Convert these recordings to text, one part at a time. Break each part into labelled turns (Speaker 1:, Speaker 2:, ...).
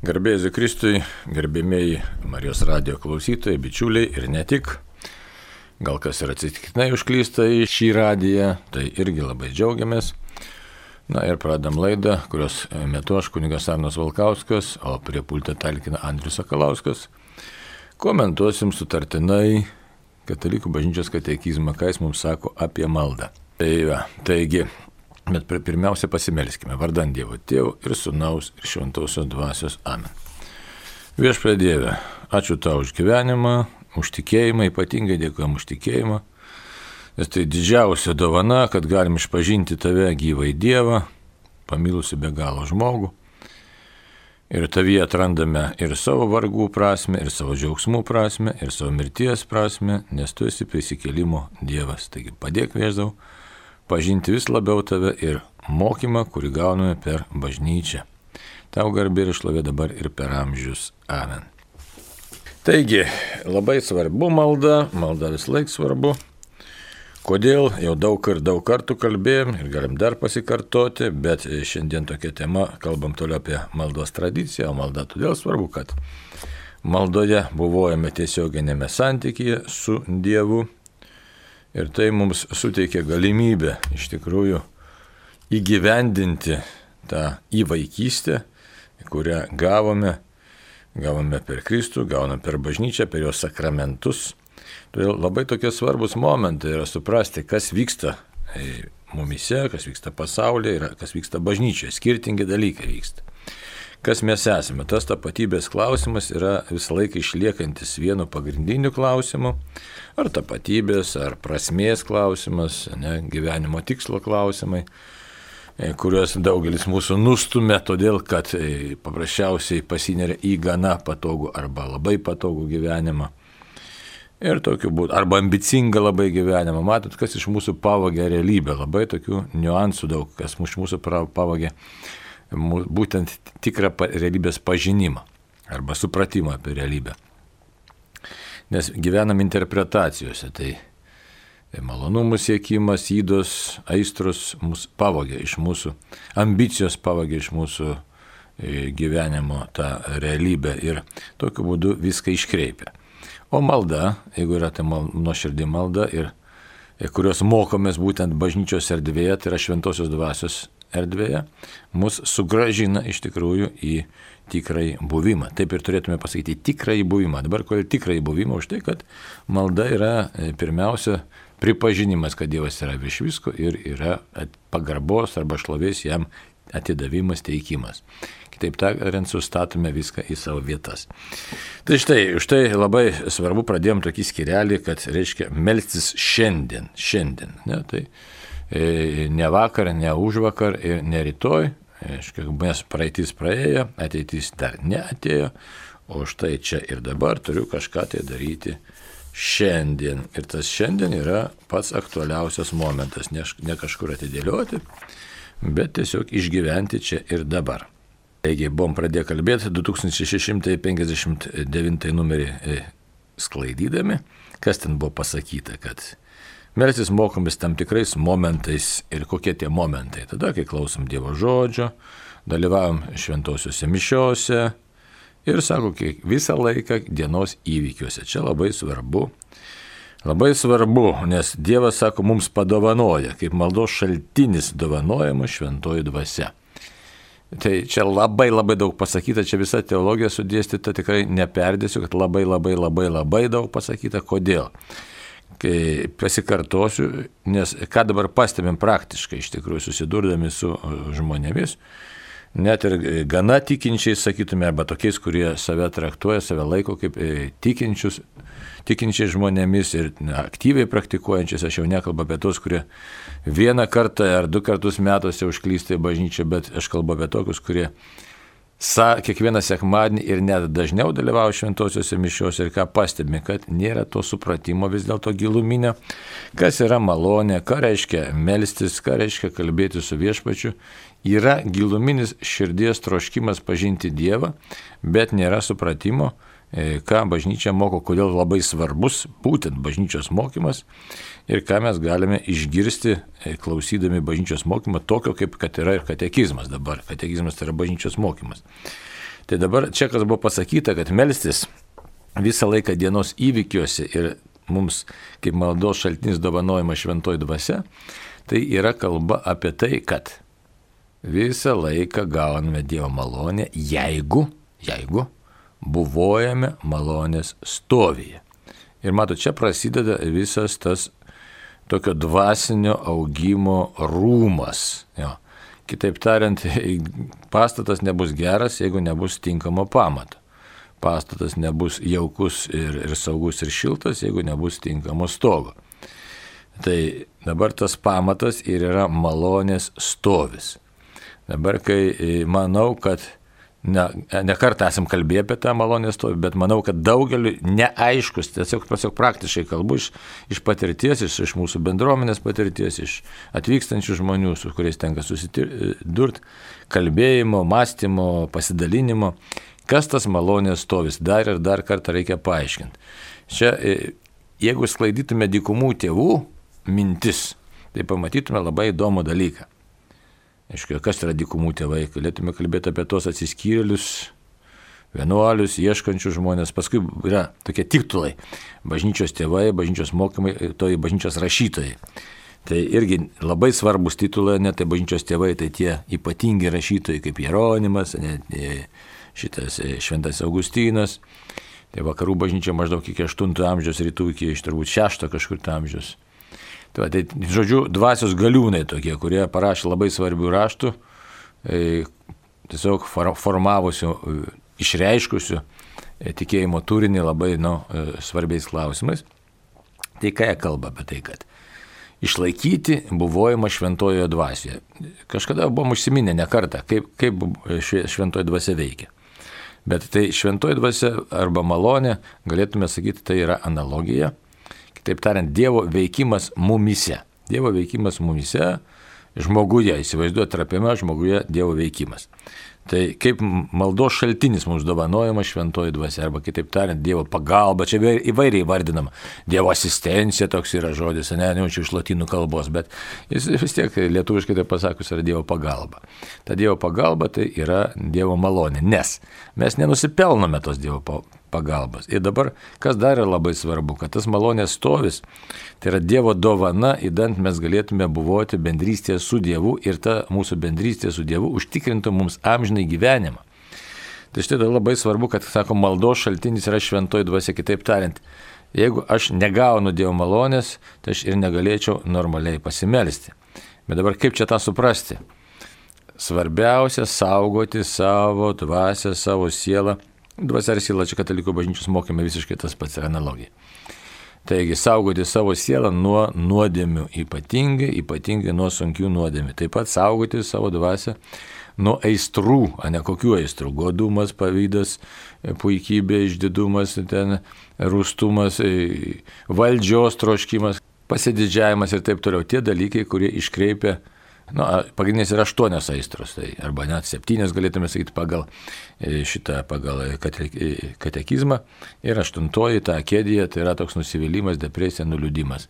Speaker 1: Garbėsiu Kristui, gerbėmėjai Marijos radio klausytojai, bičiuliai ir ne tik. Gal kas ir atsitiktinai užklysta į šį radiją, tai irgi labai džiaugiamės. Na ir pradam laidą, kurios metu aš kunigas Arnas Valkauskas, o prie pultą talkina Andrius Sakalauskas. Komentuosim sutartinai Katalikų bažnyčios katekizmą, ką jis mums sako apie maldą. Tai va, taigi, Bet pirmiausia pasimelskime vardant Dievo Tėvų ir Sūnaus ir Šventausios Dvasios Amen. Viešpė Dieve, ačiū tau už gyvenimą, už tikėjimą, ypatingai dėkojam už tikėjimą, nes tai didžiausia dovana, kad galim išpažinti tave gyvai Dievą, pamilusi be galo žmogų. Ir tavyje atrandame ir savo vargų prasme, ir savo džiaugsmų prasme, ir savo mirties prasme, nes tu esi prisikėlimo Dievas. Taigi padėk vėždau pažinti vis labiau tave ir mokymą, kurį gauname per bažnyčią. Tau garbė ir išlovė dabar ir per amžius. Amen. Taigi, labai svarbu malda, malda vis laik svarbu. Kodėl jau daug ir daug kartų kalbėjom ir galim dar pasikartoti, bet šiandien tokia tema, kalbam toliau apie maldos tradiciją, o malda todėl svarbu, kad maldoje buvojame tiesioginėme santykėje su Dievu, Ir tai mums suteikia galimybę iš tikrųjų įgyvendinti tą įvaikystę, kurią gavome, gavome per Kristų, gauname per bažnyčią, per jos sakramentus. Todėl labai tokie svarbus momentai yra suprasti, kas vyksta e, mumise, kas vyksta pasaulyje ir kas vyksta bažnyčioje. Skirtingi dalykai vyksta kas mes esame. Tas tapatybės klausimas yra visą laiką išliekantis vienu pagrindiniu klausimu. Ar tapatybės, ar prasmės klausimas, ne, gyvenimo tikslo klausimai e, kuriuos daugelis mūsų nustumė, todėl kad e, paprasčiausiai pasineria į gana patogų arba labai patogų gyvenimą. Ir tokiu būdu, arba ambicingą labai gyvenimą. Matot, kas iš mūsų pavogė realybę. Labai tokių niuansų daug, kas iš mūsų pavogė būtent tikrą realybės pažinimą arba supratimą apie realybę. Nes gyvenam interpretacijose, tai malonumų siekimas, įdos, aistros mus pavogė iš mūsų, ambicijos pavogė iš mūsų e, gyvenimo tą realybę ir tokiu būdu viską iškreipia. O malda, jeigu yra tai mal, nuoširdį malda ir e, kurios mokomės būtent bažnyčios erdvėje, tai yra šventosios dvasios erdvėje, mus sugražina iš tikrųjų į tikrai buvimą. Taip ir turėtume pasakyti tikrai buvimą. Dabar kodėl tikrai buvimą? Už tai, kad malda yra e, pirmiausia pripažinimas, kad Dievas yra virš visko ir yra pagarbos arba šlovės jam atidavimas, teikimas. Kitaip tariant, sustatome viską į savo vietas. Tai štai, už tai labai svarbu pradėjom tokį skirelį, kad reiškia melstis šiandien, šiandien. Ne, tai, E, ne vakar, ne už vakar ir ne rytoj. Aiškiai, mes praeitis praėjo, ateitis dar neatėjo, o štai čia ir dabar turiu kažką tai daryti šiandien. Ir tas šiandien yra pats aktualiausias momentas, ne, ne kažkur atidėlioti, bet tiesiog išgyventi čia ir dabar. Taigi buvom pradėję kalbėti 2659 numerį e, sklaidydami, kas ten buvo pasakyta, kad Melsis mokomis tam tikrais momentais ir kokie tie momentai. Tada, kai klausom Dievo žodžio, dalyvavom šventosiuose mišiuose ir, sako, visą laiką dienos įvykiuose. Čia labai svarbu. Labai svarbu, nes Dievas, sako, mums padovanoja, kaip maldos šaltinis dovanojama šventoji dvasia. Tai čia labai labai daug pasakyta, čia visa teologija sudėstyta, tikrai neperdėsiu, kad labai labai labai labai daug pasakyta. Kodėl? Kai pasikartosiu, nes ką dabar pastebėm praktiškai iš tikrųjų susidurdami su žmonėmis, net ir gana tikinčiais, sakytume, arba tokiais, kurie save traktuoja, save laiko kaip e, tikinčius, tikinčiais žmonėmis ir aktyviai praktikuojančiais, aš jau nekalbu apie tos, kurie vieną kartą ar du kartus metuose užklysta į bažnyčią, bet aš kalbu apie tokius, kurie sa, kiekvieną sekmadienį ir net dažniau dalyvauja šventosiuose mišiuose ir ką pastebime, kad nėra to supratimo vis dėlto giluminio, kas yra malonė, ką reiškia melstis, ką reiškia kalbėti su viešpačiu. Yra giluminis širdies troškimas pažinti Dievą, bet nėra supratimo, ką bažnyčia moko, kodėl labai svarbus būtent bažnyčios mokymas ir ką mes galime išgirsti e, klausydami bažnyčios mokymą, tokio kaip kad yra ir katekizmas dabar. Katekizmas tai yra bažnyčios mokymas. Tai dabar čia kas buvo pasakyta, kad melstis visą laiką dienos įvykiuose ir mums kaip maldos šaltinis dovanojama šventoji dvasia, tai yra kalba apie tai, kad visą laiką gauname Dievo malonę, jeigu, jeigu buvojame malonės stovyje. Ir mato, čia prasideda visas tas tokio dvasinio augimo rūmas. Jo. Kitaip tariant, pastatas nebus geras, jeigu nebus tinkamo pamato. Pastatas nebus jaukus ir, ir saugus ir šiltas, jeigu nebus tinkamo stogo. Tai dabar tas pamatas ir yra malonės stovis. Dabar, kai e, manau, kad ne, ne kartą esam kalbėję apie tą malonės stovį, bet manau, kad daugeliu neaiškus, tiesiog, tiesiog praktiškai kalbu iš, iš patirties, iš, iš mūsų bendruomenės patirties, iš atvykstančių žmonių, su kuriais tenka susidurti, kalbėjimo, mąstymo, pasidalinimo, kas tas malonės stovis, dar ir dar kartą reikia paaiškinti. Čia, e, jeigu sklaidytume dykumų tėvų mintis, tai pamatytume labai įdomų dalyką. Aišku, kas yra dykumų tėvai, galėtume kalbėti apie tos atsiskyrėlius, vienuolius, ieškančius žmonės. Paskui yra tokie titulai - bažnyčios tėvai, bažnyčios mokymai, toji bažnyčios rašytojai. Tai irgi labai svarbus titulai, net tai bažnyčios tėvai, tai tie ypatingi rašytojai kaip Jeronimas, net šitas e, Šventas Augustinas. Tai vakarų bažnyčia maždaug iki 8 amžiaus, rytų iki iš turbūt 6 kažkur amžiaus. Tai, tai, žodžiu, dvasios galiūnai tokie, kurie parašė labai svarbių raštų, e, tiesiog formavusių, e, išreiškusių e, tikėjimo turinį labai nu, svarbiais klausimais. Tai ką jie kalba apie tai, kad išlaikyti buvojimą šventojoje dvasioje. Kažkada buvom užsiminę ne kartą, kaip, kaip šventoji dvasia veikia. Bet tai šventoji dvasia arba malonė, galėtume sakyti, tai yra analogija Kitaip tariant, Dievo veikimas mumise. Dievo veikimas mumise, žmoguje, įsivaizduoju, trapiame žmoguje Dievo veikimas. Tai kaip maldos šaltinis mums dovanojama šventoji dvasia, arba kitaip tariant, Dievo pagalba, čia įvairiai vardinama. Dievo asistencija toks yra žodis, ne, neučiu iš latinų kalbos, bet jis vis tiek lietuviškai tai pasakus yra Dievo pagalba. Ta Dievo pagalba tai yra Dievo malonė, nes mes nenusipelnome tos Dievo pagalbos. Ir dabar, kas dar yra labai svarbu, kad tas malonės stovis, tai yra Dievo dovana, įdant mes galėtume buvoti bendrystėje su Dievu ir ta mūsų bendrystė su Dievu užtikrintų mums amžinai gyvenimą. Tai štai labai svarbu, kad, sako, maldos šaltinis yra šventoji dvasia, kitaip tariant, jeigu aš negaunu Dievo malonės, tai aš ir negalėčiau normaliai pasimelsti. Bet dabar kaip čia tą suprasti? Svarbiausia saugoti savo dvasę, savo sielą Dvasia ir siela čia katalikų bažnyčios mokymai visiškai tas pats analogija. Taigi saugoti savo sielą nuo nuodėmių, ypatingai, ypatingai nuo sunkių nuodėmių. Taip pat saugoti savo dvasę nuo aistrų, o ne kokių aistrų. Godumas, pavydas, puikybė, išdidumas, ten, rūstumas, valdžios troškimas, pasididžiavimas ir taip toliau. Tie dalykai, kurie iškreipia Nu, pagrindinės yra aštuonios aistros, tai arba net septynios galėtume sakyti pagal e, šitą, pagal kate, e, katekizmą. Ir aštuntoji ta kėdėje, tai yra toks nusivylimas, depresija, nuliūdimas.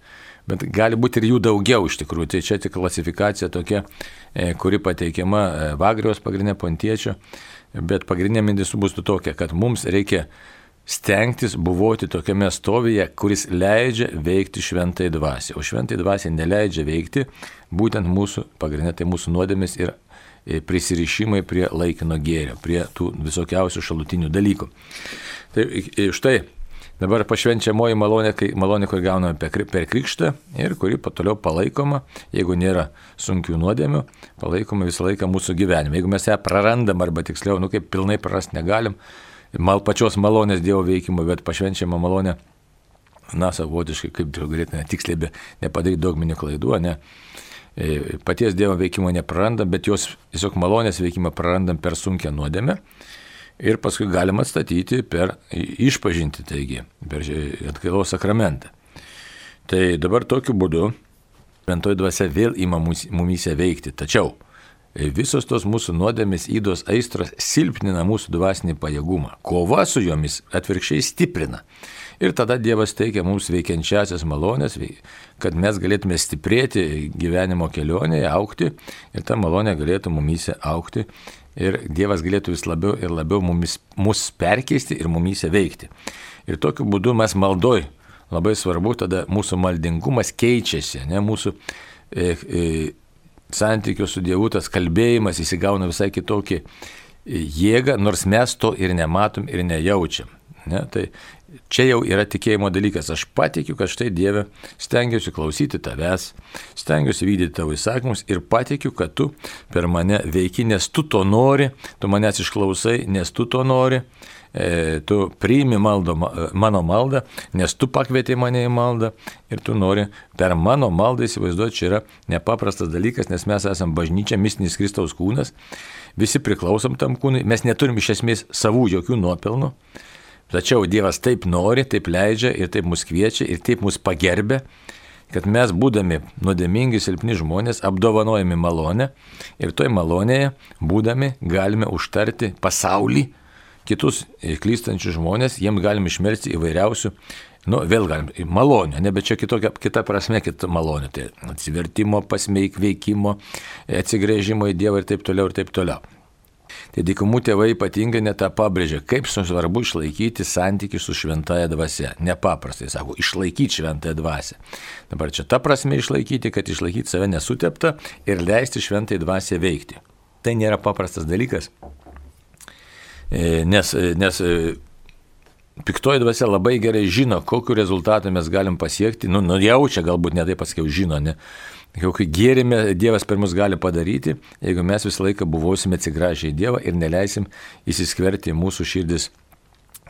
Speaker 1: Bet gali būti ir jų daugiau iš tikrųjų. Tai čia tik klasifikacija tokia, e, kuri pateikiama Vagrijos pagrindinė pontiečio. Bet pagrindinė mintis bus tokia, kad mums reikia stengtis buvoti tokiame stovyje, kuris leidžia veikti šventai dvasiai. O šventai dvasiai neleidžia veikti būtent mūsų, pagrindinė tai mūsų nuodėmės ir e, prisirišimai prie laikino gėrio, prie tų visokiausių šalutinių dalykų. Tai e, štai dabar pašvenčiamoji malonė, kai, malonė, kur gauname per krikštą ir kuri toliau palaikoma, jeigu nėra sunkių nuodėmių, palaikoma visą laiką mūsų gyvenime. Jeigu mes ją prarandam arba tiksliau, nu kaip pilnai prarast negalim, mal, pačios malonės Dievo veikimo, bet pašvenčiama malonė, na, savotiškai, kaip galėtume tiksliai be nepadaryti dogminių klaidų, ne. E, paties Dievo veikimo neprarandam, bet jos tiesiog malonės veikimą prarandam per sunkę nuodėmę ir paskui galima atstatyti per išpažinti, taigi, per atgailos sakramentą. Tai dabar tokiu būdu šventoji dvasia vėl ima mumyse veikti. Tačiau Visos tos mūsų nuodėmės įdos aistros silpnina mūsų dvasinį pajėgumą. Kova su jomis atvirkščiai stiprina. Ir tada Dievas teikia mums veikiančiasias malonės, kad mes galėtume stiprėti gyvenimo kelionėje, aukti ir ta malonė galėtų mumyse aukti ir Dievas galėtų vis labiau ir labiau mumis, mus perkeisti ir mumyse veikti. Ir tokiu būdu mes maldoj labai svarbu, tada mūsų maldingumas keičiasi, ne mūsų e, e, santykių su Dievu tas kalbėjimas įsigauna visai kitokį jėgą, nors mes to ir nematom ir nejaučiam. Ne? Tai čia jau yra tikėjimo dalykas. Aš patikiu, kad štai Dieve stengiuosi klausyti tavęs, stengiuosi vykdyti tavo įsakymus ir patikiu, kad tu per mane veiki, nes tu to nori, tu manęs išklausai, nes tu to nori. E, tu priimi maldo, mano maldą, nes tu pakvietei mane į maldą ir tu nori per mano maldą įsivaizduoti, čia yra nepaprastas dalykas, nes mes esame bažnyčia, mistinis Kristaus kūnas, visi priklausom tam kūnui, mes neturim iš esmės savų jokių nuopelnų. Tačiau Dievas taip nori, taip leidžia ir taip mus kviečia ir taip mus pagerbė, kad mes būdami nuodėmingi, silpni žmonės, apdovanojami malonę ir toj malonėje būdami galime užtarti pasaulį, kitus klystančius žmonės, jiems galime išmelsti įvairiausių, nu vėl galim, malonę, ne, bet čia kitokia, kita prasme, kita malonė, tai atsivertimo, pasmeik veikimo, atsigrėžimo į Dievą ir taip toliau ir taip toliau. Tai dykumų tėvai ypatingai netą pabrėžia, kaip svarbu išlaikyti santykių su šventaja dvasia. Nepaprastai, sako, išlaikyti šventąją dvasę. Dabar čia ta prasme išlaikyti, kad išlaikyti save nesutepta ir leisti šventai dvasiai veikti. Tai nėra paprastas dalykas. E, nes, e, nes e, piktoji dvasia labai gerai žino, kokiu rezultatu mes galim pasiekti. Nu, nu jaučia, galbūt netai pasakiau, žino, ne kokį gėrimą Dievas per mus gali padaryti, jeigu mes visą laiką buvosime atsigražę į Dievą ir neleisim įsiskverti į mūsų širdis,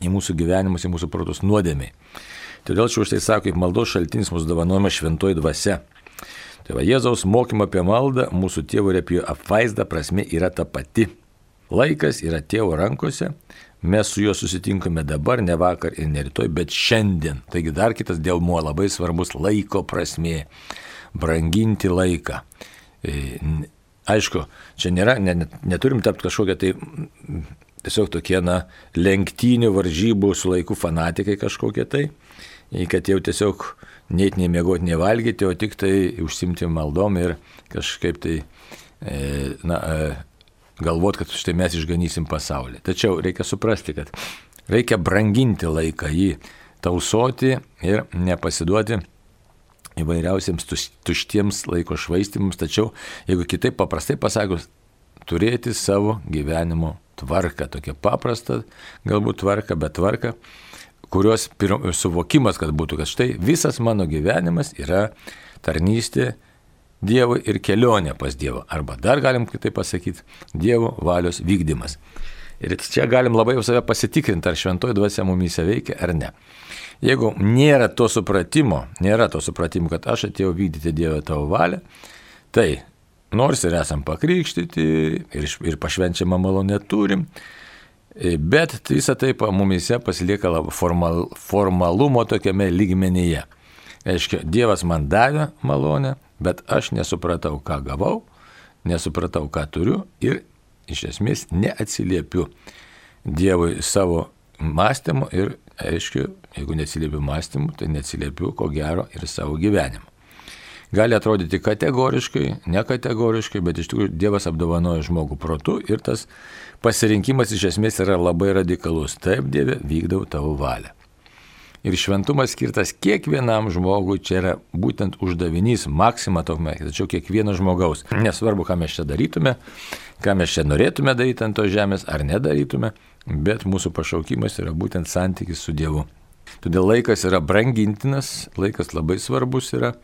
Speaker 1: į mūsų gyvenimus, į mūsų protus nuodėmiai. Todėl čia už tai sako, kaip maldos šaltinis mūsų dovanojama šventoji dvasia. Tai va, Jėzaus mokymo apie maldą, mūsų tėvo ir apie apvaizdą prasme yra ta pati. Laikas yra tėvo rankose, mes su juo susitinkame dabar, ne vakar ir ne rytoj, bet šiandien. Taigi dar kitas dėlmuo labai svarbus laiko prasme branginti laiką. E, aišku, čia nėra, ne, neturim tapti kažkokią tai tiesiog tokie, na, lenktynių varžybų su laiku fanatikai kažkokie tai, kad jau tiesiog net nemiegoti, nevalgyti, o tik tai užsimti maldom ir kažkaip tai, e, na, e, galvot, kad štai mes išganysim pasaulį. Tačiau reikia suprasti, kad reikia branginti laiką, jį tausoti ir nepasiduoti įvairiausiems tuštiems laiko švaistimams, tačiau jeigu kitaip paprastai pasakus, turėti savo gyvenimo tvarką, tokia paprasta galbūt tvarka, bet tvarka, kurios suvokimas, kad būtų, kad štai visas mano gyvenimas yra tarnystė Dievui ir kelionė pas Dievą. Arba dar galim kitaip pasakyti, Dievo valios vykdymas. Ir čia galim labai jau save pasitikrinti, ar šventoji dvasia mumyse veikia ar ne. Jeigu nėra to supratimo, nėra to supratimo, kad aš atėjau vykdyti Dievo tavo valią, tai nors ir esam pakrikštyti ir, ir pašvenčiamą malonę turim, bet visą tai mumise pasilieka formal, formalumo tokiame lygmenyje. Reiškia, Dievas man davė malonę, bet aš nesupratau, ką gavau, nesupratau, ką turiu ir iš esmės neatsiliepiu Dievui savo mąstymu ir aišku, jeigu neatsiliepiu mąstymu, tai neatsiliepiu ko gero ir savo gyvenimu. Gali atrodyti kategoriškai, nekategoriškai, bet iš tikrųjų Dievas apdovanoja žmogų protu ir tas pasirinkimas iš esmės yra labai radikalus. Taip, Dieve, vykdau tavo valią. Ir šventumas skirtas kiekvienam žmogui, čia yra būtent uždavinys, maksima tokme, tačiau kiekvieno žmogaus. Nesvarbu, ką mes čia darytume, ką mes čia norėtume daryti ant tos žemės ar nedarytume, bet mūsų pašaukimas yra būtent santykis su Dievu. Todėl laikas yra brangintinas, laikas labai svarbus yra.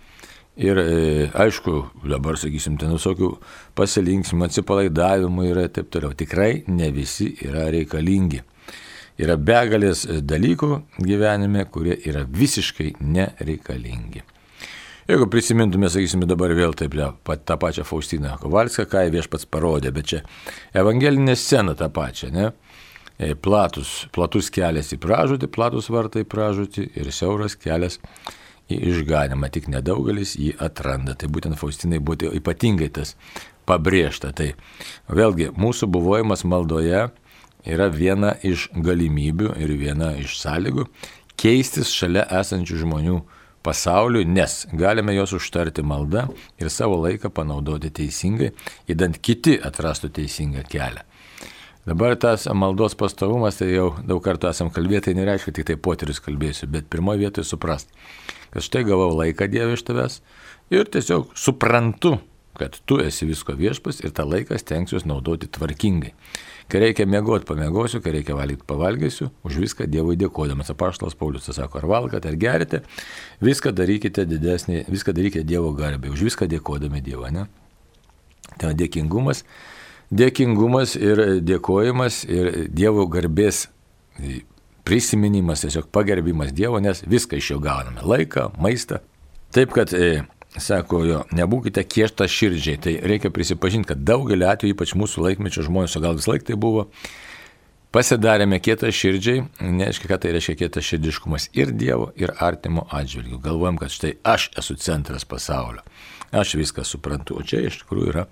Speaker 1: Ir e, aišku, dabar sakysim, ten visokių pasilinksmų, atsipalaidavimų yra ir taip toliau. Tikrai ne visi yra reikalingi. Yra begalės dalykų gyvenime, kurie yra visiškai nereikalingi. Jeigu prisimintume, sakysime, dabar vėl taip tą pačią Faustiną Kovalską, ką viešpats parodė, bet čia evangelinė scena tą pačią, ne? E, platus, platus kelias į pražūtį, platus vartai į pražūtį ir siauras kelias į išganimą. Tik nedaugelis jį atranda. Tai būtent Faustinai buvo ypatingai tas pabrėžta. Tai vėlgi mūsų buvojimas maldoje yra viena iš galimybių ir viena iš sąlygų keistis šalia esančių žmonių pasauliui, nes galime juos užtarti maldą ir savo laiką panaudoti teisingai, įdant kiti atrastų teisingą kelią. Dabar tas maldos pastovumas, tai jau daug kartų esam kalbėję, tai nereiškia tik tai poterius kalbėsiu, bet pirmoje vietoje suprast, kad štai gavau laiką Dievą iš tavęs ir tiesiog suprantu, kad tu esi visko viešpas ir tą laiką stengsiuosi naudoti tvarkingai. Kai reikia mėgoti, pamiegosiu, kai reikia valgyti, pavalgysiu, už viską Dievui dėkodamas. Apaštalas Paulius sako, ar valgate, ar gerite, viską darykite didesnį, viską darykite Dievo garbė, už viską dėkodami Dievą, ne? Tai dėkingumas dėkingumas ir dėkojimas ir Dievo garbės prisiminimas, tiesiog pagerbimas Dievo, nes viską iš jo gauname - laiką, maistą. Taip, kad, e, sako jo, nebūkite kiešta širdžiai. Tai reikia prisipažinti, kad daugelį atvejų, ypač mūsų laikmečio žmonės, o gal vis laik tai buvo, pasidarėme kietą širdžiai, neaiškia, kad tai reiškia kietą širdiškumas ir Dievo, ir artimo atžvilgių. Galvojam, kad štai aš esu centras pasaulio aš viską suprantu. O čia iš tikrųjų yra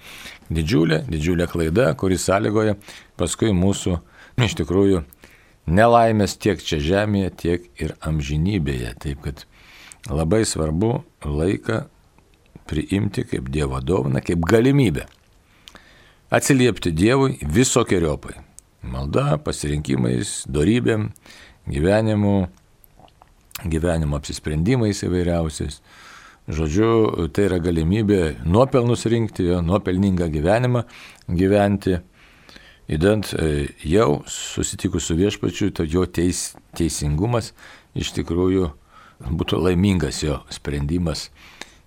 Speaker 1: didžiulė, didžiulė klaida, kuris sąlygoja paskui mūsų iš tikrųjų nelaimės tiek čia žemėje, tiek ir amžinybėje. Taip kad labai svarbu laiką priimti kaip Dievo dovana, kaip galimybę. Atsiliepti Dievui visokiojopai. Malda, pasirinkimais, darybėm, gyvenimu, gyvenimo apsisprendimais įvairiausiais. Žodžiu, tai yra galimybė nuopelnus rinkti, nuopelningą gyvenimą gyventi. Įdant e, jau susitikus su viešpačiu, tai jo teis, teisingumas iš tikrųjų būtų laimingas jo sprendimas.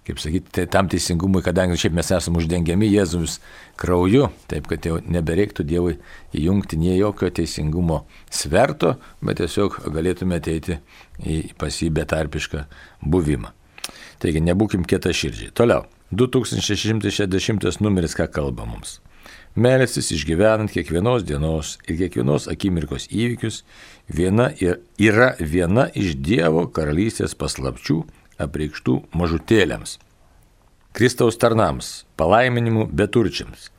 Speaker 1: Kaip sakyti, tai tam teisingumui, kadangi šiaip mes esame uždengiami Jėzus krauju, taip kad jau nebereiktų Dievui įjungti nie jokio teisingumo sverto, bet tiesiog galėtume ateiti į pasybę tarpišką buvimą. Taigi nebūkim kieta širdžiai. Toliau. 2660 numeris ką kalba mums. Melsis išgyvenant kiekvienos dienos ir kiekvienos akimirkos įvykius viena yra viena iš Dievo karalystės paslapčių apreikštų mažutėliams. Kristaus tarnams, palaiminimų beturčiams.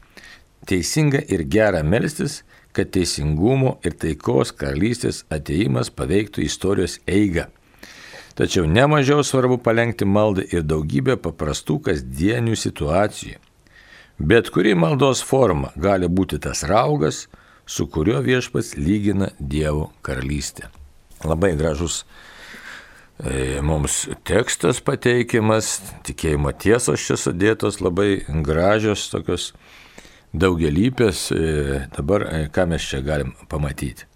Speaker 1: Teisinga ir gera melstis, kad teisingumo ir taikos karalystės ateimas paveiktų istorijos eigą Tačiau nemažiau svarbu palengti maldą ir daugybę paprastų kasdienių situacijų. Bet kuri maldos forma gali būti tas raugas, su kuriuo viešpats lygina Dievo karalystę. Labai gražus mums tekstas pateikiamas, tikėjimo tiesos čia sudėtos, labai gražios tokios daugelypės. E, dabar e, ką mes čia galim pamatyti.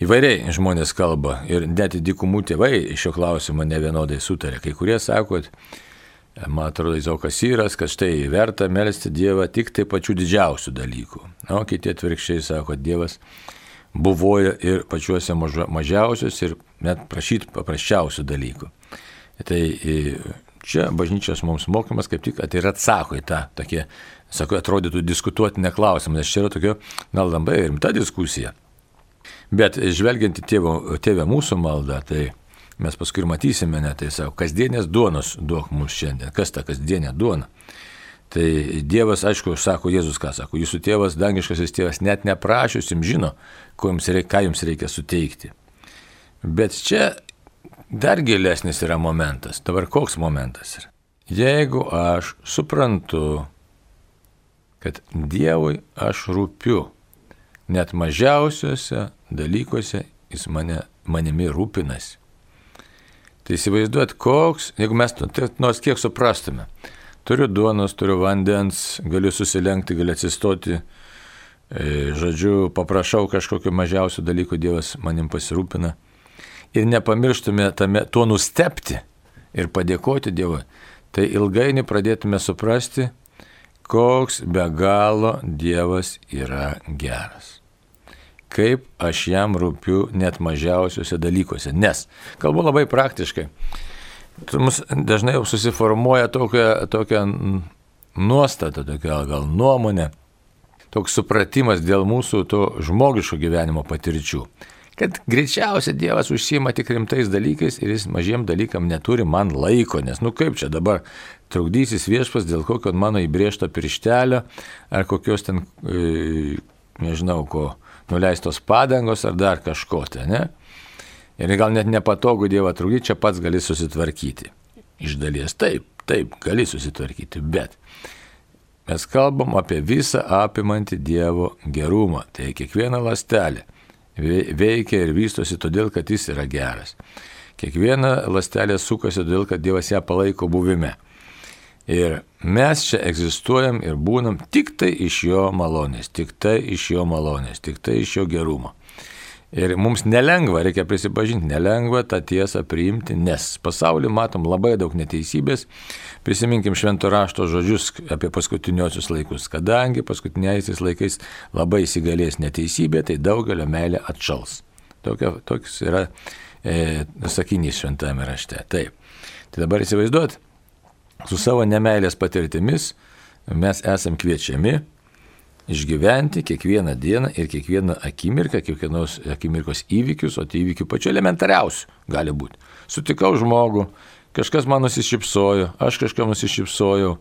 Speaker 1: Įvairiai žmonės kalba ir net dykumų tėvai šio klausimo ne vienodai sutarė. Kai kurie sako, man atrodo, Izokas Syras, kad štai verta melstį Dievą tik tai pačių didžiausių dalykų. O kiti atvirkščiai sako, Dievas buvoja ir pačiuose mažiausius ir net prašyti paprasčiausių dalykų. Tai čia bažnyčios mums mokymas kaip tik ir atsako į tą tokie, sako, atrodytų diskutuotinę klausimą, nes čia yra tokia gal labai rimta diskusija. Bet žvelgiant į tėvo, tėvę mūsų maldą, tai mes paskui matysime, ne, tai savo, kasdienės duonos duok mums šiandien. Kas ta kasdienė duona? Tai Dievas, aišku, sako Jėzus, ką sako, jūsų tėvas, dangiškasis tėvas, net neprašius jums žino, jums reikia, ką jums reikia suteikti. Bet čia dar gilesnis yra momentas. Dabar koks momentas yra? Jeigu aš suprantu, kad Dievui aš rūpiu, net mažiausiuose dalykuose jis mane, manimi rūpinasi. Tai įsivaizduot, koks, jeigu mes tai nors kiek suprastume, turiu duonos, turiu vandens, galiu susilenkti, galiu atsistoti, e, žodžiu, paprašau kažkokiu mažiausiu dalyku, Dievas manim pasirūpina. Ir nepamirštume tame, tuo nustepti ir padėkoti Dievui, tai ilgainiui pradėtume suprasti, koks be galo Dievas yra geras kaip aš jam rūpiu net mažiausiuose dalykuose. Nes, kalbu labai praktiškai, mums dažnai jau susiformuoja tokia, tokia nuostata, tokia gal nuomonė, toks supratimas dėl mūsų to žmogiško gyvenimo patirčių. Kad greičiausiai Dievas užsima tik rimtais dalykais ir jis mažiem dalykam neturi man laiko, nes nu kaip čia dabar trukdysis viešpas dėl kokio mano įbriešto pirštelio ar kokios ten, e, nežinau ko, nuleistos padangos ar dar kažko tai, ne? Ir gal net nepatogu Dievą trukdyti, čia pats gali susitvarkyti. Iš dalies taip, taip, gali susitvarkyti, bet Mes kalbam apie visą apimantį Dievo gerumą. Tai kiekviena lastelė veikia ir vystosi todėl, kad jis yra geras. Kiekviena lastelė sukasi todėl, kad Dievas ją palaiko buvime. Ir mes čia egzistuojam ir būnam tik tai iš jo malonės, tik tai iš jo malonės, tik tai iš jo gerumo. Ir mums nelengva, reikia prisipažinti, nelengva tą tiesą priimti, nes pasaulyje matom labai daug neteisybės. Prisiminkim švento rašto žodžius apie paskutiniosius laikus. Kadangi paskutiniaisiais laikais labai įsigalės neteisybė, tai daugelio meilė atšals. Tokia, toks yra e, sakinys šventame rašte. Taip. Tai dabar įsivaizduot, su savo nemailės patirtimis mes esam kviečiami išgyventi kiekvieną dieną ir kiekvieną akimirką, kiekvienos akimirkos įvykius, o tai įvykių pačiu elementariausiu gali būti. Sutikau žmogų, kažkas man nusišypsojo, aš kažkam nusišypsojau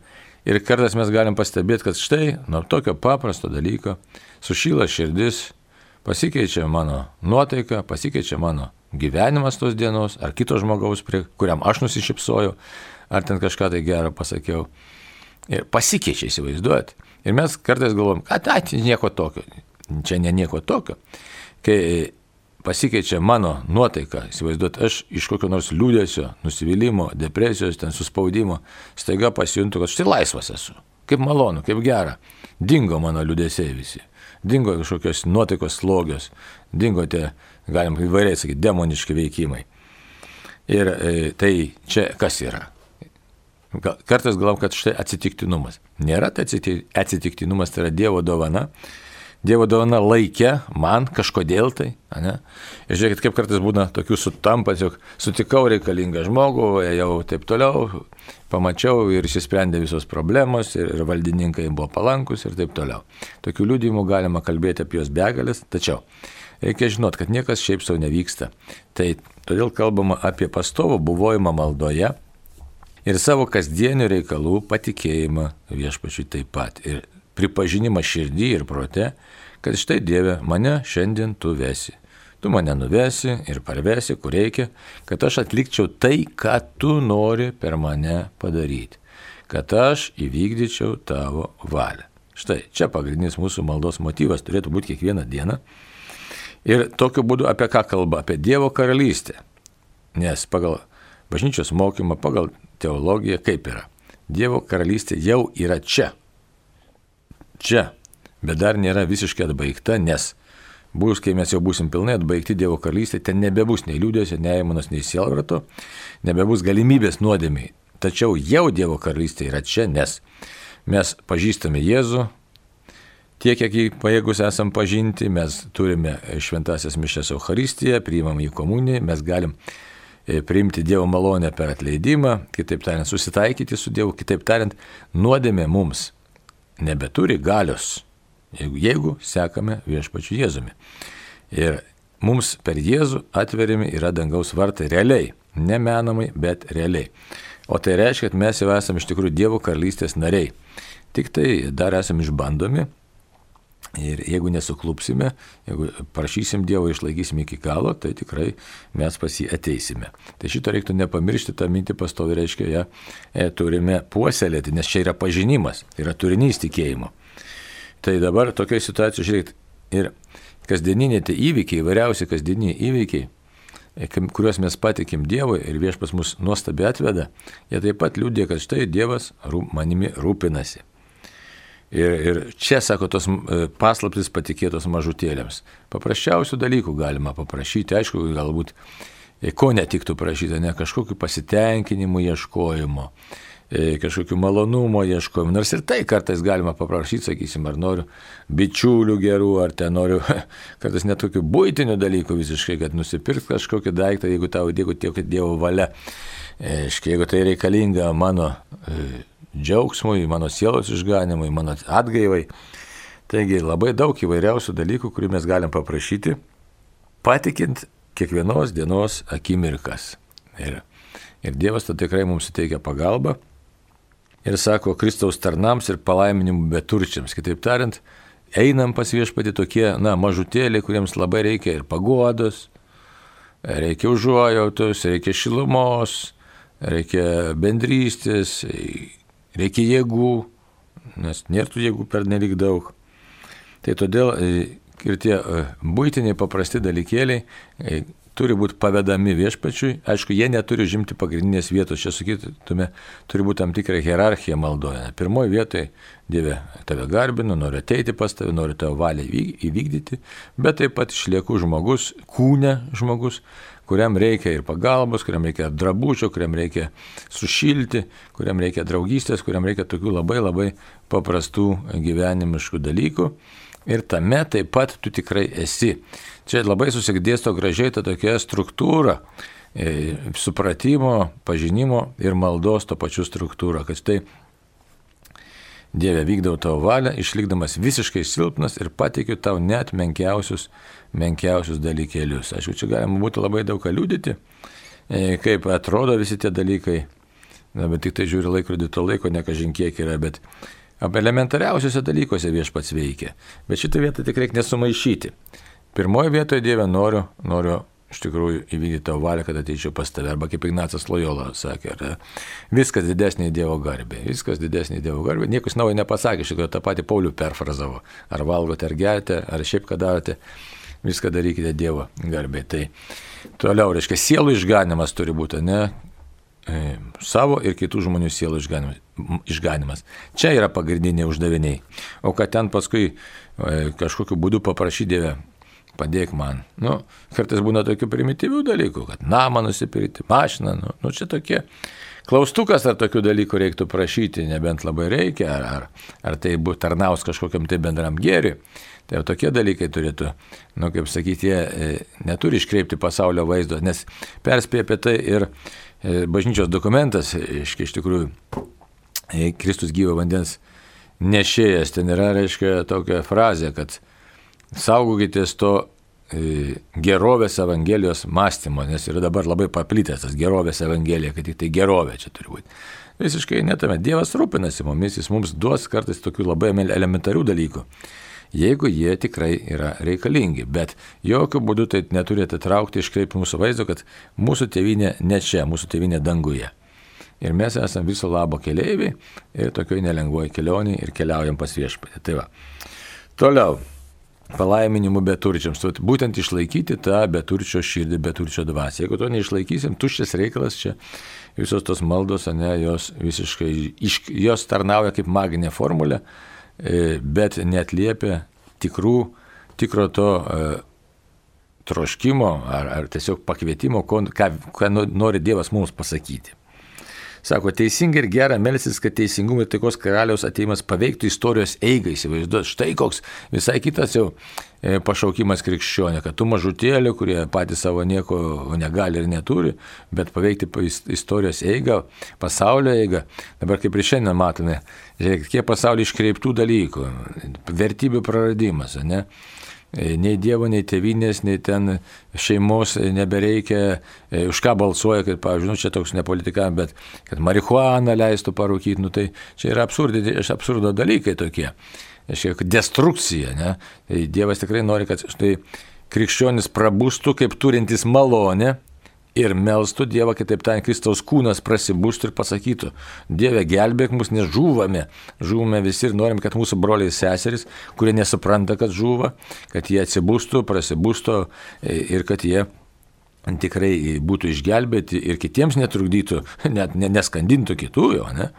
Speaker 1: ir kartais mes galim pastebėti, kad štai nuo tokio paprasto dalyko sušyla širdis, pasikeičia mano nuotaika, pasikeičia mano gyvenimas tos dienos ar kito žmogaus, prie kuriam aš nusišypsojau, ar ten kažką tai gero pasakiau. Ir pasikeičia, įsivaizduojat. Ir mes kartais galvom, kad tai nieko tokio. Čia ne nieko tokio. Kai pasikeičia mano nuotaika, įsivaizduot, aš iš kokio nors liūdėsio, nusivylimų, depresijos, ten suspaudimo, staiga pasijuntu, kad štai laisvas esu. Kaip malonu, kaip gera. Dingo mano liūdėsiai visi. Dingo kažkokios nuotaikos slogios. Dingo tie, galim įvairiai sakyti, demoniški veikimai. Ir e, tai čia kas yra? Kartais galvom, kad štai atsitiktinumas. Nėra tai atsitiktinumas, tai yra Dievo dovana. Dievo dovana laikė man kažkodėl tai. Ne? Ir žiūrėkit, kaip kartais būna tokių sutampas, jog sutikau reikalingą žmogų, jau taip toliau, pamačiau ir išsisprendė visos problemos ir, ir valdininkai buvo palankus ir taip toliau. Tokių liūdimų galima kalbėti apie juos begalės, tačiau reikia žinot, kad niekas šiaip savo nevyksta. Tai todėl kalbama apie pastovų buvojimą maldoje ir savo kasdienių reikalų patikėjimą viešpačiui taip pat. Ir pripažinimą širdį ir prote, kad štai Dieve, mane šiandien tu vesi. Tu mane nuvesi ir parvesi, kur reikia, kad aš atlikčiau tai, ką tu nori per mane padaryti. Kad aš įvykdyčiau tavo valią. Štai čia pagrindinis mūsų maldos motyvas turėtų būti kiekvieną dieną. Ir tokiu būdu apie ką kalba? Apie Dievo karalystę. Nes pagal bažnyčios mokymą, pagal teologija kaip yra. Dievo karalystė jau yra čia. Čia. Bet dar nėra visiškai atbaigta, nes bus, kai mes jau busim pilnai atbaigti Dievo karalystė, ten nebebus nei liūdėsio, nei aimanos, nei sielvarto, nebebus galimybės nuodėmiai. Tačiau jau Dievo karalystė yra čia, nes mes pažįstame Jėzų, tiek, kiek jį pajėgus esam pažinti, mes turime šventasias mišęs Euharistiją, priimam į komuniją, mes galim priimti Dievo malonę per atleidimą, kitaip tariant, susitaikyti su Dievu, kitaip tariant, nuodėmė mums nebeturi galios, jeigu, jeigu sekame viešpačiu Jėzumi. Ir mums per Jėzų atveriami yra dangaus vartai realiai, nemenamai, bet realiai. O tai reiškia, kad mes jau esame iš tikrųjų Dievo karalystės nariai. Tik tai dar esame išbandomi Ir jeigu nesuklupsime, jeigu prašysim Dievo, išlaikysim iki galo, tai tikrai mes pas jį ateisime. Tai šito reiktų nepamiršti, tą mintį pastovi reiškia, ją e, turime puoselėti, nes čia yra pažinimas, yra turinys tikėjimo. Tai dabar tokioje situacijoje, žiūrėkit, ir kasdieniniai tie įvykiai, įvairiausi kasdieniniai įvykiai, e, kuriuos mes patikim Dievui ir viešpas mus nuostabi atveda, jie taip pat liūdė, kad štai Dievas manimi rūpinasi. Ir, ir čia, sako, tos e, paslaptis patikėtos mažutėlėms. Paprasčiausių dalykų galima paprašyti, aišku, galbūt e, ko netiktų prašyti, ne kažkokiu pasitenkinimu ieškojimo, e, kažkokiu malonumo ieškojimu. Nors ir tai kartais galima paprašyti, sakysim, ar noriu bičiulių gerų, ar ten noriu kartais netokių būtinių dalykų visiškai, kad nusipirk kažkokį daiktą, jeigu tau dėkų tiek Dievo valia. Jeigu tai reikalinga mano džiaugsmui, mano sielos išganimui, mano atgaivai. Taigi labai daug įvairiausių dalykų, kurių mes galim paprašyti, patikint kiekvienos dienos akimirkas. Ir, ir Dievas tada tikrai mums suteikia pagalbą ir sako Kristaus tarnams ir palaiminimų beturčiams. Kitaip tariant, einam pas viešpatį tokie, na, mažutėliai, kuriems labai reikia ir paguodos, reikia užuojautos, reikia šilumos, reikia bendrystės, reikia jėgų, nes nėra tų jėgų per nelik daug. Tai todėl e, ir tie e, būtiniai paprasti dalykėliai e, turi būti pavedami viešpačiui. Aišku, jie neturi žimti pagrindinės vietos. Čia sakytume, turi būti tam tikra hierarchija maldoje. Pirmoji vietoje Dieve tave garbinu, noriu ateiti pas tave, noriu tavo valią įvykdyti, bet taip pat išlieku žmogus, kūne žmogus, kuriam reikia ir pagalbos, kuriam reikia drabučio, kuriam reikia sušilti, kuriam reikia draugystės, kuriam reikia tokių labai labai paprastų gyvenimiškų dalykų. Ir tame taip pat tu tikrai esi. Čia labai susikdėsto gražiai ta tokia struktūra e, supratimo, pažinimo ir maldos to pačiu struktūra, kad štai Dieve vykdau tavo valią, išlikdamas visiškai silpnas ir pateikiu tau net menkiausius, menkiausius dalykėlius. Aišku, čia galima būtų labai daug ką liūdėti, e, kaip atrodo visi tie dalykai, na, bet tik tai žiūri laikrodį to laiko, ne kažin kiek yra, bet apie elementariausiuose dalykuose viešpats veikia. Bet šitą vietą tikrai reikia nesumaišyti. Pirmoje vietoje Dieve noriu, noriu iš tikrųjų įvykdyti tavo valią, kad ateičiau pas tave. Arba kaip Ignacas Lojola sakė, ar, viskas didesnė Dievo garbė. Viskas didesnė Dievo garbė. Niekas naujo nepasakė, iš tikrųjų tą patį Paulių perfrazavo. Ar valgote, ar gerite, ar šiaip ką darote. Viską darykite Dievo garbė. Tai toliau, reiškia, sielų išganimas turi būti, ne? E, savo ir kitų žmonių sielų išganimas. Čia yra pagrindiniai uždaviniai. O kad ten paskui e, kažkokiu būdu paprašyti Dievę padėk man. Nu, kartais būna tokių primityvių dalykų, kad namą nusipirkti, mašiną, nu, nu čia tokie. Klaustukas ar tokių dalykų reiktų prašyti, nebent labai reikia, ar, ar, ar tai būtų tarnaus kažkokiam tai bendram gėriui. Tai jau tokie dalykai turėtų, nu kaip sakyti, jie e, neturi iškreipti pasaulio vaizdo, nes perspėja apie tai ir e, bažnyčios dokumentas, iš, iš tikrųjų, e, Kristus gyvo vandens nešėjas, ten yra, reiškia, tokia frazė, kad saugokitės to e, gerovės evangelijos mąstymo, nes yra dabar labai paplitęs tas gerovės evangelija, kad tik tai gerovė čia turi būti. Visiškai netame. Dievas rūpinasi mumis, jis mums duos kartais tokių labai elementarių dalykų, jeigu jie tikrai yra reikalingi. Bet jokių būdų tai neturi atitraukti iškreipti mūsų vaizdo, kad mūsų tėvynė ne čia, mūsų tėvynė danguje. Ir mes esame viso labo keleiviai ir tokioje nelengvoje kelionėje ir keliaujam pas viešpatį. Tai va. Toliau palaiminimų beturčiams. Būtent išlaikyti tą beturčio širdį, beturčio dvasę. Jeigu to neišlaikysim, tuščias reikalas čia, visos tos maldos, ne, jos visiškai, iš, jos tarnauja kaip maginė formulė, e, bet netliepia tikrų, tikro to e, troškimo ar, ar tiesiog pakvietimo, ką, ką nori Dievas mums pasakyti. Sako, teisingai ir gera melsis, kad teisingumo ir taikos karaliaus ateimas paveiktų istorijos eigą, įsivaizduot. Štai koks visai kitas jau e, pašaukimas krikščionė, kad tų mažutėlių, kurie patys savo nieko negali ir neturi, bet paveikti istorijos eigą, pasaulio eigą. Dabar kaip ir šiandien matome, žiūrėkit, kiek pasaulio iškreiptų dalykų, vertybių praradimas, ne? E, nei Dievo, nei tėvinės, nei ten šeimos nebereikia, e, už ką balsuoja, kad, pavyzdžiui, nu, čia toks ne politika, bet kad marihuaną leistų parūkyti, nu, tai čia yra absurdi, absurdo dalykai tokie. Aiškiai, destrukcija, ne? Tai Dievas tikrai nori, kad štai krikščionis prabūstų kaip turintis malonę ir melstų Dievą, kitaip tariant, Kristaus kūnas prasibūstų ir pasakytų, Dieve, gelbėk mus, nes žūvame. Žūvame visi ir norim, kad mūsų broliai seserys, kurie nesupranta, kad žūva, kad jie atsibūstų, prasibūstų e, ir kad jie tikrai būtų išgelbėti ir kitiems netrukdytų, net neskandintų kitų jo, ne?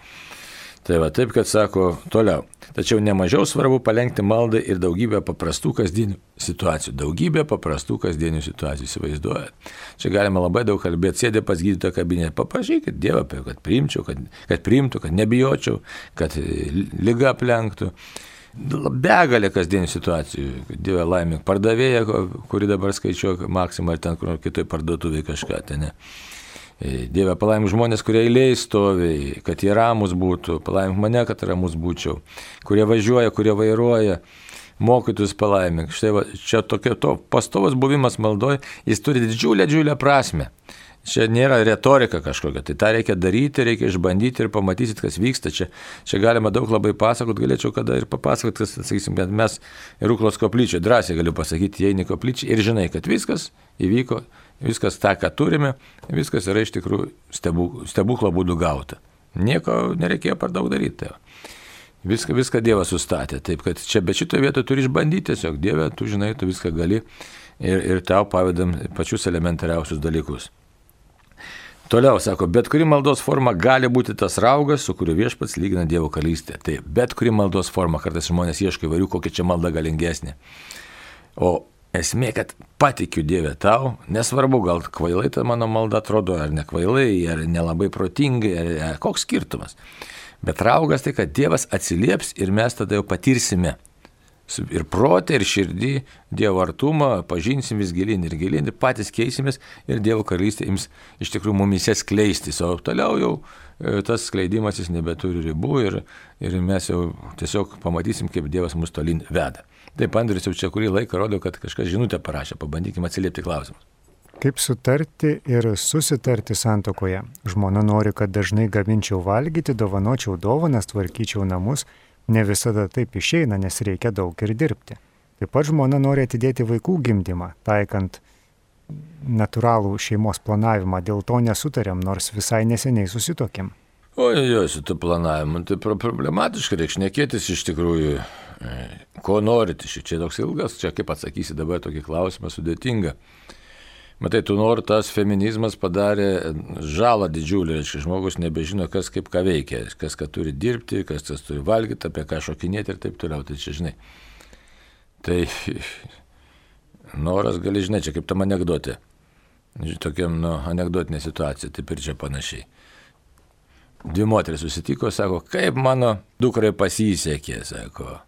Speaker 1: Tai va taip, kad sako toliau. Tačiau nemažiau svarbu palengti maldą ir daugybę paprastų kasdienių situacijų. Daugybę paprastų kasdienių situacijų įsivaizduojat. Čia galima labai daug kalbėti, sėdė pas gydytoją kabinetą, paprašykit Dievą, kad priimčiau, kad, kad priimtų, kad nebijočiau, kad lyga aplenktų. Begalė kasdienių situacijų. Dieve laimė, pardavėja, kuri dabar skaičiuoja maksimą ar ten kur kitoj parduotuvėje kažką ten. Ne. Dieve, palaimink žmonės, kurie eiliai stovi, kad jie ramus būtų, palaimink mane, kad ramus būčiau, kurie važiuoja, kurie vairuoja, mokytus palaimink. Štai va, čia tokia to pastovas buvimas maldoje, jis turi didžiulę, didžiulę prasme. Čia nėra retorika kažkokia, tai tą reikia daryti, reikia išbandyti ir pamatysit, kas vyksta. Čia, čia galima daug labai pasakot, galėčiau kada ir papasakot, kas, sakysim, kad mes Rūklos koplyčioje, drąsiai galiu pasakyti, jei ne koplyčia ir žinai, kad viskas įvyko Viskas tą, ką turime, viskas yra iš tikrųjų stebuklo būdų gauta. Nieko nereikėjo per daug daryti. Viską, viską Dievas sustatė. Taip, kad čia be šito vieto turi išbandyti tiesiog. Dieve, tu žinai, tu viską gali ir, ir tau pavedam pačius elementariausius dalykus. Toliau sako, bet kuri maldos forma gali būti tas raugas, su kuriuo viešpats lygina Dievo kalystę. Tai bet kuri maldos forma, kartais žmonės ieško įvairių, kokia čia malda galingesnė. O esmė, kad patikiu Dievę tau, nesvarbu, gal kvailai ta mano malda atrodo, ar ne kvailai, ar nelabai protingai, ar, ar koks skirtumas. Bet raugas tai, kad Dievas atsilieps ir mes tada jau patirsime ir protė, ir širdį Dievo artumą, pažinsim vis gilin ir gilin, ir patys keisimės ir Dievo karalystė ims iš tikrųjų mumise skleistis, o toliau jau e, tas skleidimas jis nebeturi ribų ir, ir mes jau tiesiog pamatysim, kaip Dievas mus tolin veda. Taip, Andrius jau čia kurį laiką rodo, kad kažkas žinutę parašė, pabandykime atsiliepti klausimus.
Speaker 2: Kaip sutarti ir susitarti santokoje? Žmona nori, kad dažnai gaminčiau valgyti, dovanočiau dovanas, tvarkyčiau namus. Ne visada taip išeina, nes reikia daug ir dirbti. Taip pat žmona nori atidėti vaikų gimdymą, taikant natūralų šeimos planavimą, dėl to nesutarėm, nors visai neseniai susitokėm.
Speaker 1: O jo, su to planavimu, tai problematiška, reikia šnekėtis iš tikrųjų, e, ko norite, čia toks ilgas, čia kaip atsakysi dabar tokį klausimą sudėtingą. Matai, tu nori, tas feminizmas padarė žalą didžiulį, reiškia, žmogus nebežino, kas kaip ką veikia, kas ką turi dirbti, kas tas turi valgyti, apie ką šokinėti ir taip toliau, tai čia žinai. Tai noras gali, žinai, čia kaip tam anegdotė. Tokiam, nu, anegdotinė situacija, taip ir čia panašiai. Dvi moteris susitiko, sako, kaip mano dukrai pasisekė, sako.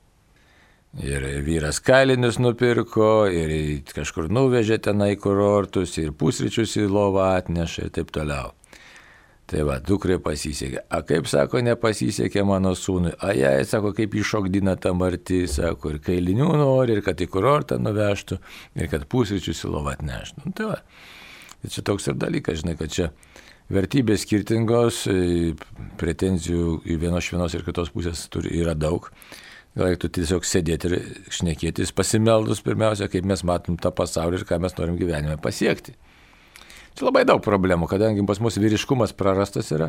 Speaker 1: Ir vyras kalinius nupirko, ir kažkur nuvežė tenai kurortus, ir pusryčius į lovą atneša ir taip toliau. Tai va, dukrai pasisekė. A kaip sako, nepasisekė mano sūnui. A jai, sako, kaip iššokdina tą martį, sako, ir kailinių nori, ir kad į kurortą nuvežtų, ir kad pusryčius į lovą atneštų. Nu, tai va. Tai čia toks ir dalykas, žinai, kad čia vertybės skirtingos, pretenzijų į vienos, vienos ir kitos pusės turi, yra daug. Gal reiktų tiesiog sėdėti ir šnekėtis, pasimeldus pirmiausia, kaip mes matom tą pasaulį ir ką mes norim gyvenime pasiekti. Čia labai daug problemų, kadangi pas mus vyriškumas prarastas yra.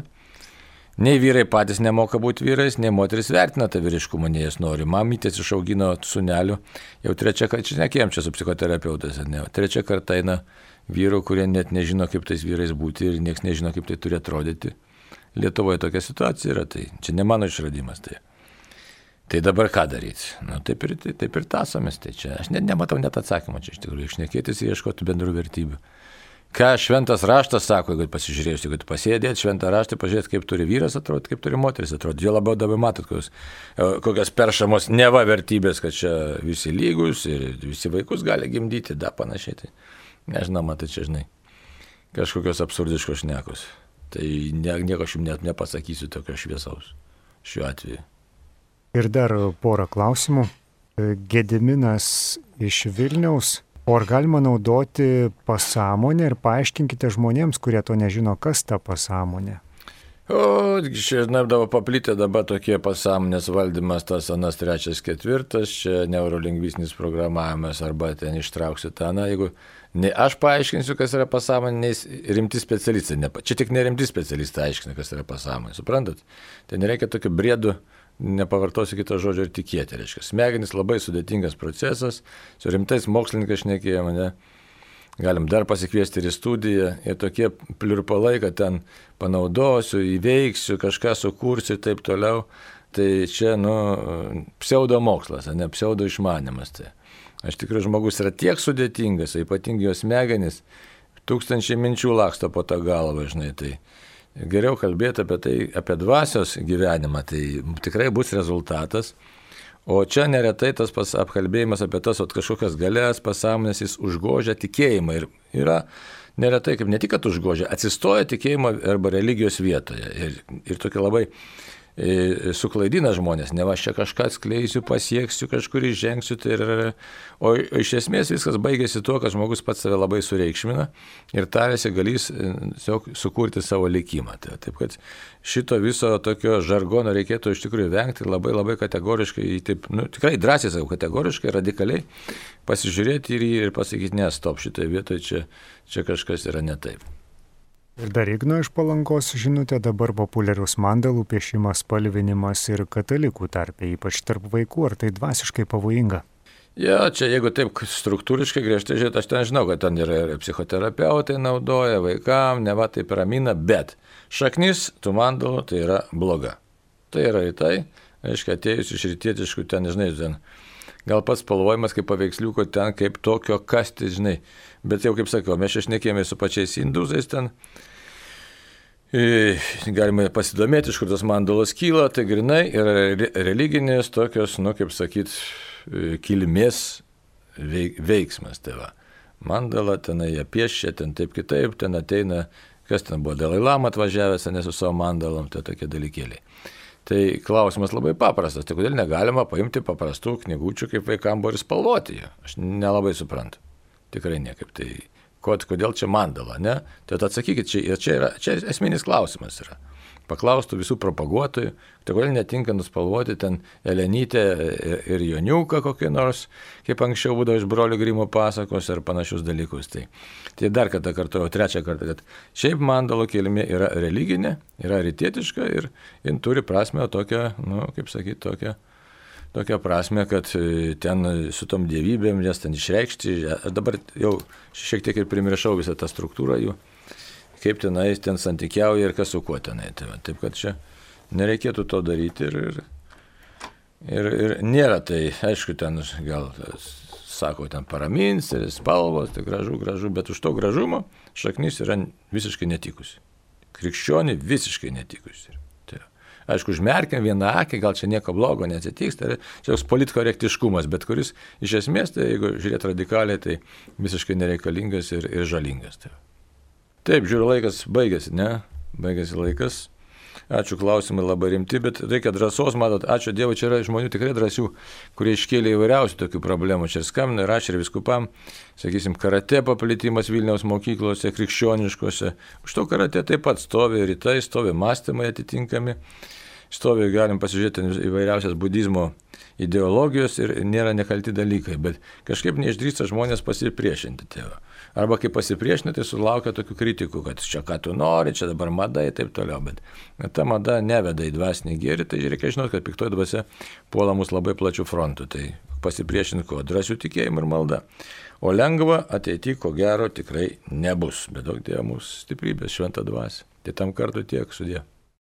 Speaker 1: Nei vyrai patys nemoka būti vyrais, nei moteris vertina tą vyriškumą, nei jas nori. Mamytės išaugino sunelių, jau trečią kartą, čia nekėjom čia su psichoterapeutais, ne, trečią kartą eina vyrų, kurie net nežino, kaip tais vyrais būti ir niekas nežino, kaip tai turi atrodyti. Lietuvoje tokia situacija yra, tai čia ne mano išradimas. Tai. Tai dabar ką daryti? Nu, taip, ir, taip, ir tasomis. Tai čia aš net nematau net atsakymą čia iš tikrųjų. Išnekėtis ir ieškoti bendrų vertybių. Ką šventas raštas sako, jeigu pasižiūrėjus, jeigu pasėdėt šventą raštą, pažiūrėt, kaip turi vyras atrodyti, kaip turi moteris atrodyti. Jo labiau dabar matot, kokios, e, kokios peršamos neva vertybės, kad čia visi lygus ir visi vaikus gali gimdyti, da panašiai. Tai nežinau, matai čia žinai, kažkokios absurdiškos šnekos. Tai nieko aš jums net nepasakysiu tokio šviesaus šiuo atveju.
Speaker 2: Ir dar porą klausimų. Gediminas iš Vilniaus. O ar galima naudoti pasąmonę ir paaiškinkite žmonėms, kurie to nežino, kas ta pasąmonė?
Speaker 1: O, čia nebdavo paplitę dabar tokie pasąmonės valdymas, tas anas trečias, ketvirtas, čia neurolingvistinis programavimas arba ten ištrauksiu tą, na, jeigu ne aš paaiškinsiu, kas yra pasąmonė, nes rimti specialistai, ne, čia tik nerimti specialistai aiškina, kas yra pasąmonė, suprantat? Tai nereikia tokių briedų nepavartosiu kito žodžio ir tikėti. Reiškia, smegenys labai sudėtingas procesas, su rimtais mokslininkais šnekėjome, ne? galim dar pasikviesti ir į studiją, ir tokie pliurpalai, kad ten panaudosiu, įveiksiu, kažką sukursiu ir taip toliau. Tai čia, nu, pseudo mokslas, ne pseudo išmanimas. Tai. Aš tikrai žmogus yra tiek sudėtingas, ypatingai jos smegenys, tūkstančiai minčių laksto po tą galvą, žinai. Tai geriau kalbėti apie tai, apie dvasios gyvenimą, tai tikrai bus rezultatas. O čia neretai tas pas, apkalbėjimas apie tas ot, kažkokias galės pasąmonės jis užgožia tikėjimą ir yra neretai kaip ne tik, kad užgožia, atsistoja tikėjimo arba religijos vietoje. Ir, ir tokia labai suklaidina žmonės, ne aš čia kažką atskleisiu, pasieksiu, kažkur įžengsiu. Tai ir, o iš esmės viskas baigėsi tuo, kad žmogus pats save labai sureikšmina ir tarėsi galys tiesiog sukurti savo likimą. Tai, taip kad šito viso tokio žargono reikėtų iš tikrųjų vengti labai labai kategoriškai, taip, nu, tikrai drąsiai sakau, kategoriškai, radikaliai pasižiūrėti ir, ir pasakyti, ne, stop, šitoje vietoje čia, čia kažkas yra ne taip.
Speaker 2: Ir dar Igno iš palangos žinutė dabar populiarus mandalų piešimas, spalvinimas ir katalikų tarpe, ypač tarp vaikų, ar tai dvasiškai pavojinga?
Speaker 1: Ja, čia jeigu taip struktūriškai griežtai žiūrėt, aš ten žinau, kad ten yra ir psichoterapeutai naudoja vaikam, ne va taip ramina, bet šaknis tų mandalų tai yra bloga. Tai yra į tai, aiškiai, atėjus iš rytietiškų ten, žinai, ten gal pats spalvojimas kaip paveiksliuko ten, kaip tokio kasti, žinai. Bet jau kaip sakiau, mes išnekėjome su pačiais induzais ten. E, galima pasidomėti, iš kur tas mandalos kyla, tai grinai yra religinės tokios, nu kaip sakyt, e, kilmės veiksmas. Tai va. Mandala tenai jie piešia, ten taip kitaip, ten ateina, kas ten buvo, Dalai Lama atvažiavęs, ne su savo mandalom, tai tokie dalykėliai. Tai klausimas labai paprastas, tai kodėl negalima paimti paprastų knygučių, kaip vaikams buvo ir spalvoti jie? Aš nelabai suprantu. Tikrai niekaip. Tai kodėl čia mandala, ne? Tai atsakykit, čia, čia, yra, čia esminis klausimas yra paklaustų visų propaguotojų, tai kodėl netinka nuspalvoti ten Elenytę ir Joniuką kokį nors, kaip anksčiau būdavo iš brolių Grimo pasakos ar panašius dalykus. Tai, tai dar kartą kartuoju, trečią kartą, kad šiaip mandalo kilmė yra religinė, yra rytietiška ir jin turi prasme tokią, nu, kaip sakyti, tokią tokią prasme, kad e, ten su tom dievybėm jas ten išreikšti, aš dabar jau šiek tiek ir primiršau visą tą struktūrą jų kaip tenai ten santykiauja ir kas su kuo tenai. Tai va, taip kad čia nereikėtų to daryti ir, ir, ir, ir nėra tai, aišku, ten gal sako, ten paramins ir spalvos, tai gražu, gražu, bet už to gražumo šaknis yra visiškai netikusi. Krikščioniai visiškai netikusi. Tai, aišku, užmerkiam vieną akį, gal čia nieko blogo neatsitiks, tai čia toks politkorektiškumas, bet kuris iš esmės, tai jeigu žiūrėt radikaliai, tai visiškai nereikalingas ir, ir žalingas. Tai. Taip, žiūriu, laikas baigėsi, ne? Baigėsi laikas. Ačiū klausimai labai rimti, bet reikia drąsos, matot, ačiū Dievui, čia yra žmonių tikrai drąsių, kurie iškėlė įvairiausių tokių problemų. Čia skambina, rašė ir viskupam, sakysim, karate paplitimas Vilniaus mokyklose, krikščioniškose. Už to karate taip pat stovi rytai, stovi mąstymai atitinkami, stovi, galim pasižiūrėti įvairiausias budizmo ideologijos ir nėra nekalti dalykai, bet kažkaip neišdrįsta žmonės pasipriešinti tėvą. Arba kai pasipriešina, tai sulaukia tokių kritikų, kad čia ką tu nori, čia dabar mada ir taip toliau, bet ta mada neveda į dvasinį gėrį, tai reikia žinoti, kad piktoji dvasia puola mus labai plačių frontų, tai pasipriešinti ko, drąsių tikėjimų ir malda. O lengva ateity, ko gero, tikrai nebus, bet daug dievo mūsų stiprybės, šventą dvasę. Tai tam kartu tiek sudė.